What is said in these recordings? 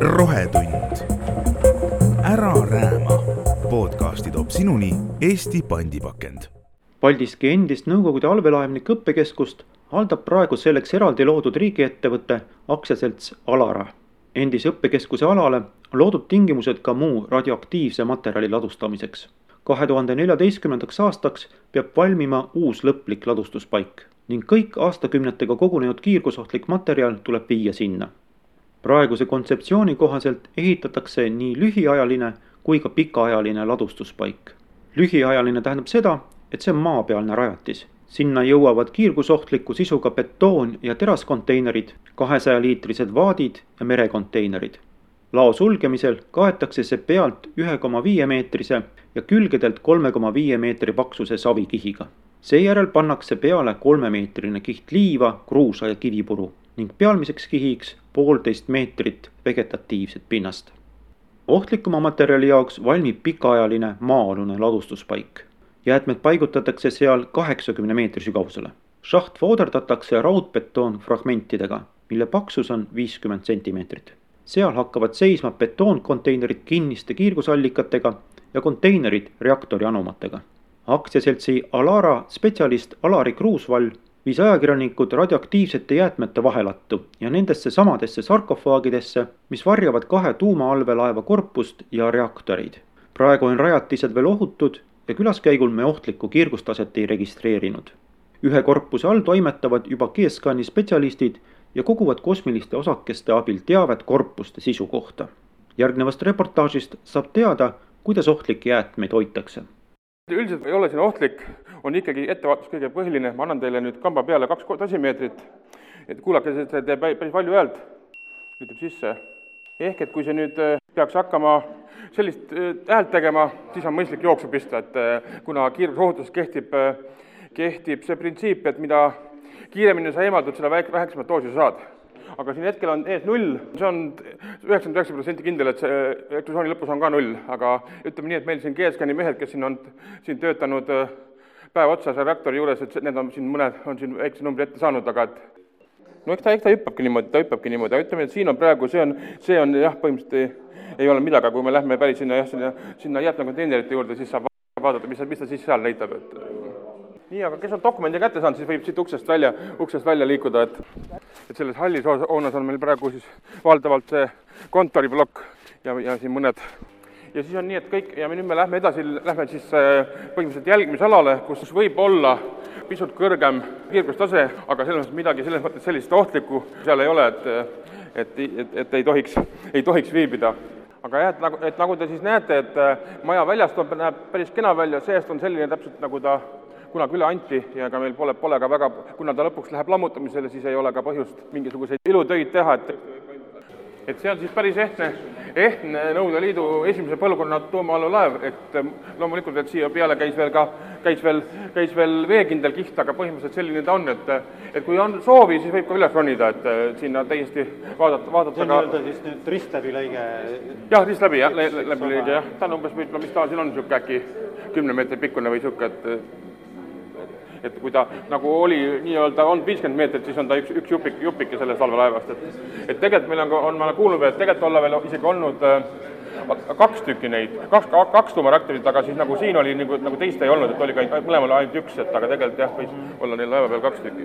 rohetund. ära rääma. podcasti toob sinuni Eesti pandipakend. Paldiski endist Nõukogude allveelaevnike õppekeskust haldab praegu selleks eraldi loodud riigiettevõte aktsiaselts Alara. endise õppekeskuse alale on loodud tingimused ka muu radioaktiivse materjali ladustamiseks. kahe tuhande neljateistkümnendaks aastaks peab valmima uus lõplik ladustuspaik ning kõik aastakümnetega kogunenud kiirgusohtlik materjal tuleb viia sinna praeguse kontseptsiooni kohaselt ehitatakse nii lühiajaline kui ka pikaajaline ladustuspaik. lühiajaline tähendab seda, et see on maapealne rajatis. sinna jõuavad kiirgusohtliku sisuga betoon- ja teraskonteinerid, kahesajaliitrised vaadid ja merekonteinerid. lao sulgemisel kaetakse see pealt ühe koma viie meetrise ja külgedelt kolme koma viie meetri paksuse savikihiga. Seejärel pannakse peale kolmemeetrine kiht liiva, kruusa ja kivipuru ning pealmiseks kihiks poolteist meetrit vegetatiivset pinnast. ohtlikuma materjali jaoks valmib pikaajaline maa-alune ladustuspaik. jäätmed paigutatakse seal kaheksakümne meetri sügavusele. šaht vooderdatakse raudbetoonfragmentidega, mille paksus on viiskümmend sentimeetrit. seal hakkavad seisma betoonkonteinerid kinniste kiirgusallikatega ja konteinerid reaktori anumatega. Aktsiaseltsi Alara spetsialist Alari Kruusvall viis ajakirjanikud radioaktiivsete jäätmete vahelattu ja nendesse samadesse sarkofaagidesse, mis varjavad kahe tuumaallveelaeva korpust ja reaktoreid. praegu on rajatised veel ohutud ja külaskäigul me ohtlikku kiirgustaset ei registreerinud. ühe korpuse all toimetavad juba G-skaani spetsialistid ja koguvad kosmiliste osakeste abil teavet korpuste sisu kohta. järgnevast reportaažist saab teada, kuidas ohtlikke jäätmeid hoitakse üldiselt ei ole siin ohtlik, on ikkagi ettevaatus kõige põhiline, ma annan teile nüüd kamba peale kaks dosimeetrit, et kuulake, see teeb päris palju häält, ütleb sisse. ehk et kui see nüüd äh, peaks hakkama sellist äh, häält tegema, siis on mõistlik jooksu pista, et äh, kuna kiirgusohutuses kehtib, kehtib see printsiip, et mida kiiremini sa eemaldud, seda väik-, väiksemat doosi sa saad aga siin hetkel on ees null, see on üheksakümmend üheksa protsenti kindel, et see ekskursiooni lõpus on ka null, aga ütleme nii, et meil siin GSCAN-i mehed, kes siin on siin töötanud äh, päev otsa seal reaktori juures, et need on siin mõned, on siin väikse numbri ette saanud, aga et no eks ta, eks ta hüppabki niimoodi, ta hüppabki niimoodi, aga ütleme, et siin on praegu, see on, see on jah, põhimõtteliselt ei, ei ole midagi, aga kui me lähme päris sinna jah, sinna, sinna jäätmekonteinerite juurde, siis saab vaadata, mis, mis ta siis seal näitab, et nii, aga kes on dokumendi kätte saanud, siis võib siit uksest välja, uksest välja liikuda, et et selles hallis hoones on meil praegu siis valdavalt see kontoriplokk ja, ja siin mõned. Ja siis on nii, et kõik ja me nüüd me lähme edasi, lähme siis äh, põhimõtteliselt jälgimisalale, kus võib olla pisut kõrgem kiirgustase, aga selles mõttes midagi selles mõttes sellist ohtlikku seal ei ole, et et, et, et ei tohiks, ei tohiks viibida. Aga jah, et nagu, et nagu te siis näete, et äh, maja väljast on, näeb päris kena välja, seest on selline täpselt, nagu ta kunagi üle anti ja ega meil pole, pole ka väga, kuna ta lõpuks läheb lammutamisele, siis ei ole ka põhjust mingisuguseid ilutöid teha, et et see on siis päris ehtne, ehtne Nõukogude Liidu esimese põlvkonna tuumaalulaev, et loomulikult, et siia peale käis veel ka, käis veel, käis veel veekindel kiht, aga põhimõtteliselt selline ta on, et et kui on soovi, siis võib ka üles ronida, et sinna täiesti vaadata, vaadata see on nii-öelda siis nüüd ristläbilõige? jah, ristläbi jah, läbilõige jah, ta on umbes, mis ta siin on, niisugune äkki kümne meetri pikkune või niisugune, et et kui ta nagu oli nii-öelda, on viiskümmend meetrit, siis on ta üks, üks jupik, jupike sellest allveelaevast, et et tegelikult meil on, on, ma olen kuulnud veel, et tegelikult olla veel isegi olnud äh, kaks tükki neid, kaks, kaks tuumareaktorit, aga siis nagu siin oli nagu, nagu teist ei olnud, et oli ka mõlemal ainult üks, et aga tegelikult jah, võis olla neil laeva peal kaks tükki.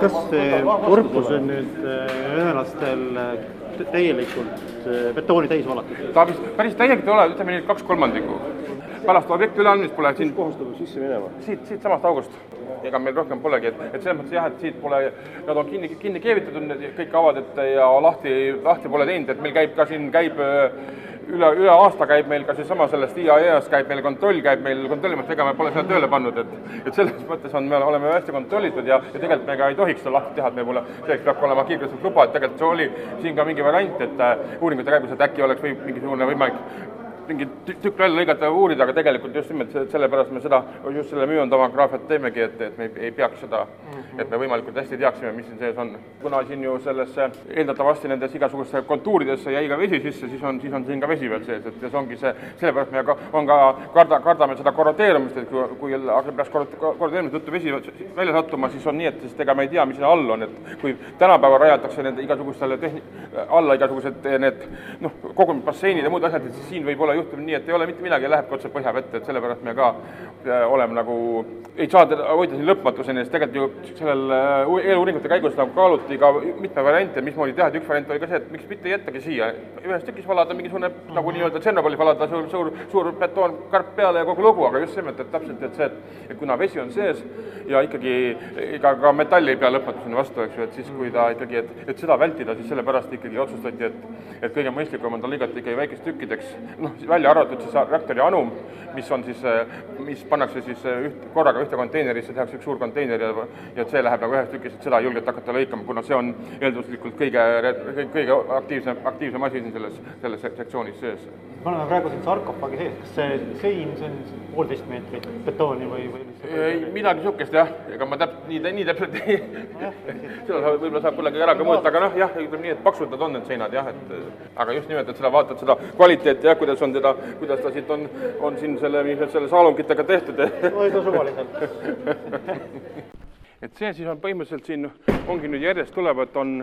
kas see korpus on nüüd äh, ühel aastal äh, täielikult betooni täis valatud? ta vist päris täielikult ei ole, ütleme nii, et kaks kolmandikku pärast objekti üleandmist pole siin kohustab sisse minema? siit, siitsamast august. ega meil rohkem polegi, et, et selles mõttes jah, et siit pole, nad on kinni, kinni keevitatud, need kõik avad, et ja lahti, lahti pole teinud, et meil käib ka siin, käib üle, üle aasta käib meil ka seesama sellest IAEA-st käib meil kontroll, käib meil kontrollimata, ega me pole seda tööle pannud, et et selles mõttes on, me oleme hästi kontrollitud ja, ja tegelikult me ka ei tohiks seda lahti teha, et me pole, selleks peab olema kiirguslik luba, et tegelikult see oli siin ka mingi variant, et uuringute käigus, et äkki oleks või mingisugune võimalik mingi tü- tükk välja lõigata ja uurida, aga tegelikult just nimelt se- sellepärast me seda, just selle müüandamograafiat teemegi, et, et me ei, ei peaks seda, et me võimalikult hästi teaksime, mis siin sees on. kuna siin ju sellesse eeldatavasti nendes igasuguste kontuuridesse jäi ka vesi sisse, siis on, siis on siin ka vesi veel sees, et see ongi see, sellepärast me ka, on ka, karda, kardame seda korrodeerumist, et kui, kui peaks korro- korrodeerumise tõttu vesi välja sattuma, siis on nii, et sest ega me ei tea, mis seal all on, et kui tänapäeval rajatakse nende igasugustele tehni-, alla igasugused need noh, kogumisbasseinid ja muud asjad, et siis siin võib olla juhtum nii, et ei ole mitte midagi lähebki otse põhjavette, et sellepärast me ka äh, oleme nagu, ei saa teda hoida siin lõpmatuseni, sest tegelikult ju sellel äh, eeluuringute käigus nagu kaaluti ka mitme variante, mismoodi teha, et üks variant oli ka see, et miks mitte jättagi siia, ühes tükis valada mingisugune nagu nii-öelda Tšernobõli valada suur, suur, suur betoonkarp peale ja kogu lugu, aga just nimelt, et täpselt, et see, et kuna vesi on sees ja ikkagi ega ka metall ei pea lõpmatuseni vastu, eks ju, et siis kui ta ikkagi, et, et seda vältida, siis sellepärast ikkagi otsustati, et et kõige mõistlikum on ta lõigata ikkagi väikest tükkideks, noh, välja arvatud siis reaktori anum, mis on siis, mis pannakse siis üht, korraga ühte konteinerisse, tehakse üks suur konteiner ja, ja see läheb nagu ühes tükis, et seda ei julgeta hakata lõikama, kuna see on eelduslikult kõige, kõige, aktiivsem, aktiivsem asi siin selles, selles sektsioonis sees. me oleme praegu siin sarkofaagi sees, kas see sein, see on poolteist meetrit betooni või, või ei, midagi niisugust jah, ega ma täp-, nii, nii täpselt ei, seda saab, võib-olla saab kunagi ära ka mõõta, aga noh, jah, ütleme nii, et paksud nad on, need seinad jah, et aga just nimelt, et seda vaatad seda kvaliteeti jah, kuidas on teda, kuidas ta siit on, on siin selle, selle saalungitega tehtud no suvaliselt. et see siis on põhimõtteliselt siin ongi nüüd järjest tulevad, on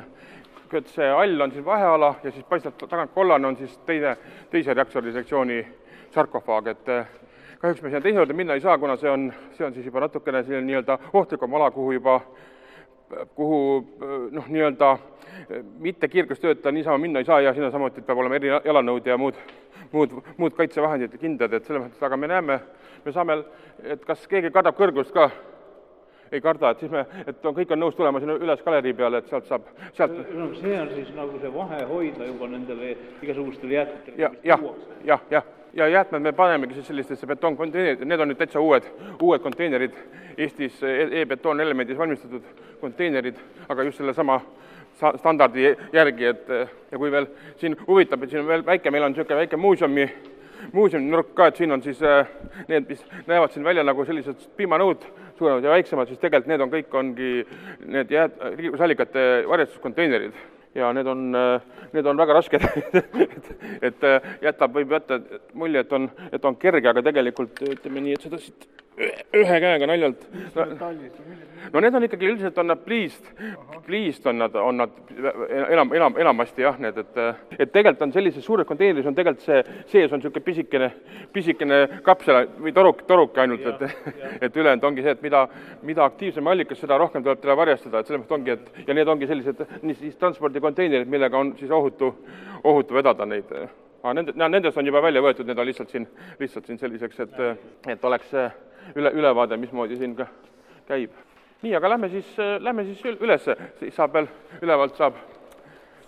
et see all on siis vaheala ja siis paistab tagant kollane on siis teine, teise reaktori sektsiooni sarkofaag, et eh, kahjuks me sinna teise juurde minna ei saa, kuna see on, see on siis juba natukene selline nii-öelda ohtlikum ala, kuhu juba kuhu noh, nii-öelda mitte kiirgustööta niisama minna ei saa ja sinna samuti peab olema erijalanõud ja muud, muud, muud kaitsevahendid ja kindad, et selles mõttes, aga me näeme, me saame, et kas keegi kardab kõrgust ka, ei karda, et siis me, et on, kõik on nõus tulema sinna üles galerii peale, et sealt saab, sealt no see on siis nagu see vahehoidla juba nendele igasugustele jäätmetele. ja, jah, jah, jah, ja jäätmed me panemegi siis sellistesse betoonkonteinerid, need on nüüd täitsa uued, uued konteinerid, Eestis e- e-betoonelemendis valmistatud konteinerid, aga just sellesama sa-, standardi järgi, et ja kui veel siin huvitab, et siin on veel väike, meil on niisugune väike muuseumi, muuseumi nurk ka, et siin on siis äh, need, mis näevad siin välja nagu sellised piimanõud, suuremad ja väiksemad, siis tegelikult need on kõik, ongi need jääd-, liiklusallikate varjestuskonteinerid ja need on, need on väga rasked et, et jätab, võib jätta mulje, et on, et on kerge, aga tegelikult ütleme nii, et seda siit ühe käega naljalt. No need on ikkagi, üldiselt on nad pliist, pliist on nad, on nad enam, enam, enamasti jah, need, et et tegelikult on sellises suures konteineris on tegelikult see, sees on niisugune pisikene, pisikene kapsel või toruk, toruk ainult, et et ülejäänud ongi see, et mida, mida aktiivsem allikas, seda rohkem tuleb teda varjastada, et selles mõttes ongi, et ja need ongi sellised niisiis transpordikonteinerid, millega on siis ohutu, ohutu vedada neid. Aga nende, nendest on juba välja võetud, need on lihtsalt siin, lihtsalt siin selliseks, et, et oleks üle, ülevaade, mismoodi siin ka käib. nii, aga lähme siis, lähme siis ül- ülesse, siis saab veel, ülevalt saab,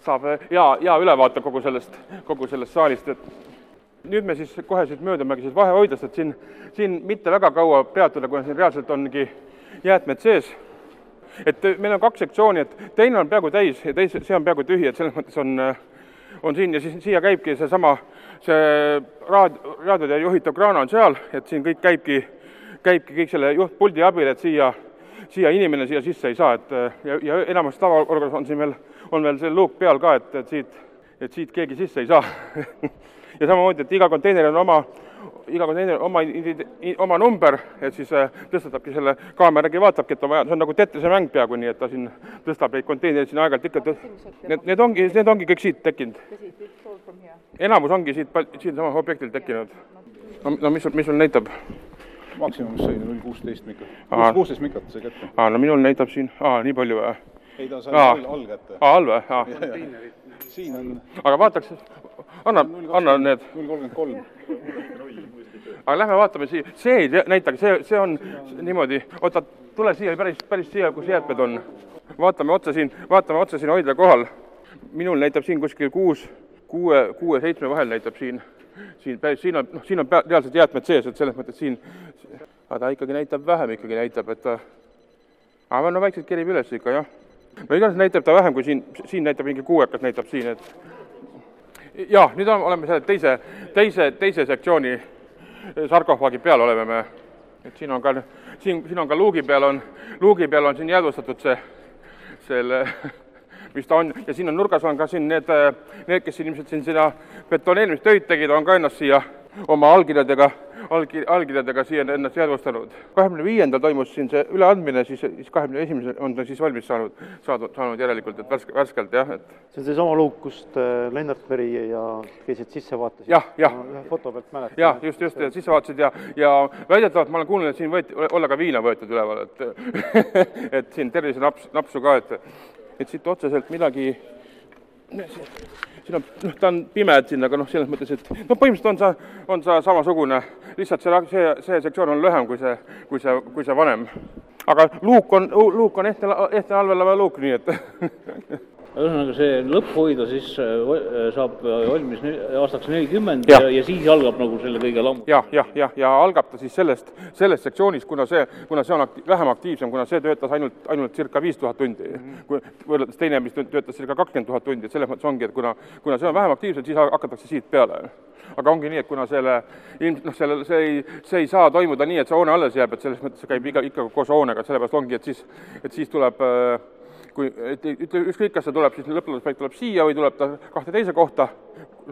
saab hea, hea ülevaate kogu sellest, kogu sellest saalist, et nüüd me siis kohe siit möödumegi siis vahehoidlast, et siin, siin mitte väga kaua peatuda, kuna siin reaalselt ongi jäätmed sees et meil on kaks sektsiooni, et teine on peaaegu täis ja teise, see on peaaegu tühi, et selles mõttes on, on siin ja siis siia käibki seesama, see raad-, raadiote juhitav kraana on seal, et siin kõik käibki, käibki kõik selle juhtpuldi abil, et siia, siia inimene siia sisse ei saa, et ja, ja enamus tavaolukorras on siin veel, on veel see luuk peal ka, et, et siit, et siit keegi sisse ei saa ja samamoodi, et iga konteiner on oma, iga konteiner oma, oma number, et siis äh, tõstatabki selle kaamera järgi, vaatabki, et on vaja, see on nagu Tetrise mäng peaaegu, nii et ta siin tõstab neid konteinereid siin aeg-ajalt ikka, need, need ongi, need ongi kõik siit tekkinud. enamus ongi siit, siinsamas objektil tekkinud. no, no mis mis sul näitab? Maksimum sai null kuusteist mikro, Aa. kuusteist mikrot sai kätte. aa, no minul näitab siin, aa, nii palju või? ei, ta sai Aa. all, all kätte. aa, all või? aa. siin on aga vaataks, anna, anna need null kolmkümmend kolm. aga lähme vaatame siia, see ei näitagi, see, see on niimoodi, oota, tule siia päris, päris siia, kus jäätmed on. vaatame otsa siin, vaatame otsa siin hoidla kohal. minul näitab siin kuskil kuus, kuue, kuue, seitsme vahel näitab siin, siin siin on, noh, siin on pea, reaalselt jäätmed sees, et selles mõttes siin, aga ta ikkagi näitab vähem ikkagi näitab, et ta, aga no vaikselt kerib üles ikka jah. no igatahes näitab ta vähem kui siin, siin näitab mingi kuuekat näitab siin, et ja nüüd on- oleme selle teise, teise, teise sektsiooni sarkofaagi peal oleme me. et siin on ka, siin, siin on ka luugi peal on, luugi peal on siin jäädvustatud see, selle, mis ta on ja siin on nurgas on ka siin need, need, kes ilmselt siin seda betoneerimistöid tegid, on ka ennast siia oma allkirjadega, allkir-, allkirjadega siia ennast jäädvustanud. kahekümne viiendal toimus siin see üleandmine, siis, siis kahekümne esimesel on ta siis valmis saanud, saadud, saanud järelikult, et värske, värskelt jah, et see on seesama luuk, kust äh, Lennart Meri ja käisid sisse vaatasid. Jah, jah. foto pealt mäletan. jah, just, just, ja sisse vaatasid ja, ja väidetavalt ma olen kuulnud, et siin võeti, olla ka viina võetud üleval, et et siin tervisenaps, napsu ka, et et siit otseselt midagi siin on, noh, ta on pime siin, aga noh, selles mõttes, et noh, põhimõtteliselt on see, on see samasugune, lihtsalt see, see, see sektsioon on lühem kui see, kui see, kui see vanem. aga luuk on, luuk on ehtne, ehtne allveelaeva luuk, nii et ühesõnaga, see lõpphoidla siis äh, saab valmis nel- aastaks nelikümmend Jah. ja, ja siis algab nagu selle kõige lammutamine. jah, jah, jah, ja algab ta siis sellest, sellest sektsioonist, kuna see, kuna see on akti-, vähem aktiivsem, kuna see töötas ainult, ainult circa viis tuhat tundi, kui võrreldes teine, mis tö- töötas circa kakskümmend tuhat tundi, et selles mõttes ongi, et kuna, kuna see on vähem aktiivsem, siis ha- hakatakse siit peale. aga ongi nii, et kuna selle, ilmselt noh, sellel, see ei, see ei saa toimuda nii, et see hoone alles jääb, et selles mõttes see käib iga, ikka koos hoonega, sellepärast ongi, et siis, et siis tuleb äh, kui, et ütle, ükskõik, kas see tuleb siis lõpptulemuspaik tuleb siia või tuleb ta kahte teise kohta,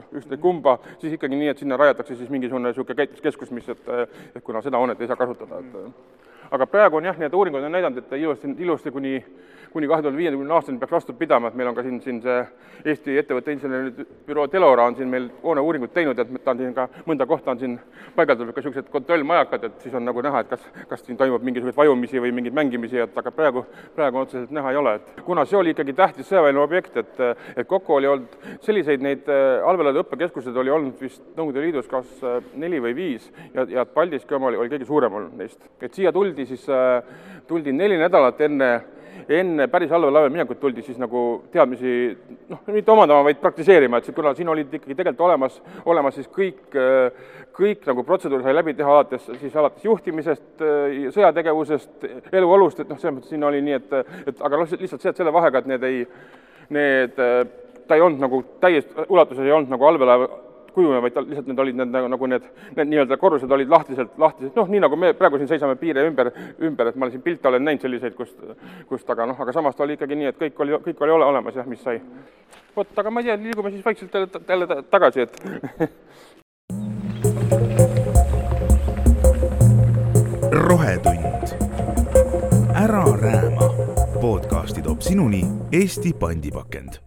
ükskõik kumba, siis ikkagi nii, et sinna rajatakse siis mingisugune niisugune käitluskeskus, mis, et, et kuna seda hoonet ei saa kasutada, et. Aga praegu on jah, need uuringud on näidanud, et ilusti, ilusti kuni, kuni kahe tuhande viiekümne aastani peaks vastu pidama, et meil on ka siin, siin see Eesti ettevõtte inseneribüroo Delora on siin meil hooneuuringut teinud, et ta on siin ka, mõnda kohta on siin paigaldatud ka niisugused kontrollmajakad, et siis on nagu näha, et kas, kas siin toimub mingisuguseid vajumisi või mingeid mängimisi, et aga praegu, praegu otseselt näha ei ole, et kuna see oli ikkagi tähtis sõjaväeline objekt, et, et kokku oli olnud selliseid neid äh, allveelaevade õppekeskuseid oli olnud vist Nõukogude Liidus kas äh, neli või viis ja, ja Paldiski oma oli, oli kõige suurem olnud neist. et siia tuldi siis, tuldi neli nädalat enne enne päris allveelaeva minekut tuldi siis nagu teadmisi noh, mitte omandama, vaid praktiseerima, et kuna siin olid ikkagi tegelikult olemas, olemas siis kõik, kõik nagu protseduur sai läbi teha alates siis alates juhtimisest, sõjategevusest, eluolust, et noh, selles mõttes siin oli nii, et, et aga noh, lihtsalt see, et selle vahega, et need ei, need, ta ei olnud nagu täies ulatuses ei olnud nagu allveelaev kujunev, vaid ta lihtsalt need olid need nagu, nagu need, need nii-öelda korrused olid lahtiselt, lahtiselt, noh, nii nagu me praegu siin seisame piire ümber, ümber, et ma siin pilte olen näinud selliseid, kust, kust aga noh, aga samas ta oli ikkagi nii, et kõik oli, kõik oli ole, olemas jah, mis sai. vot, aga ma ei tea, liigume siis vaikselt jälle, jälle ta- tagasi, et rohetund. ära rääma. podcasti toob sinuni Eesti pandipakend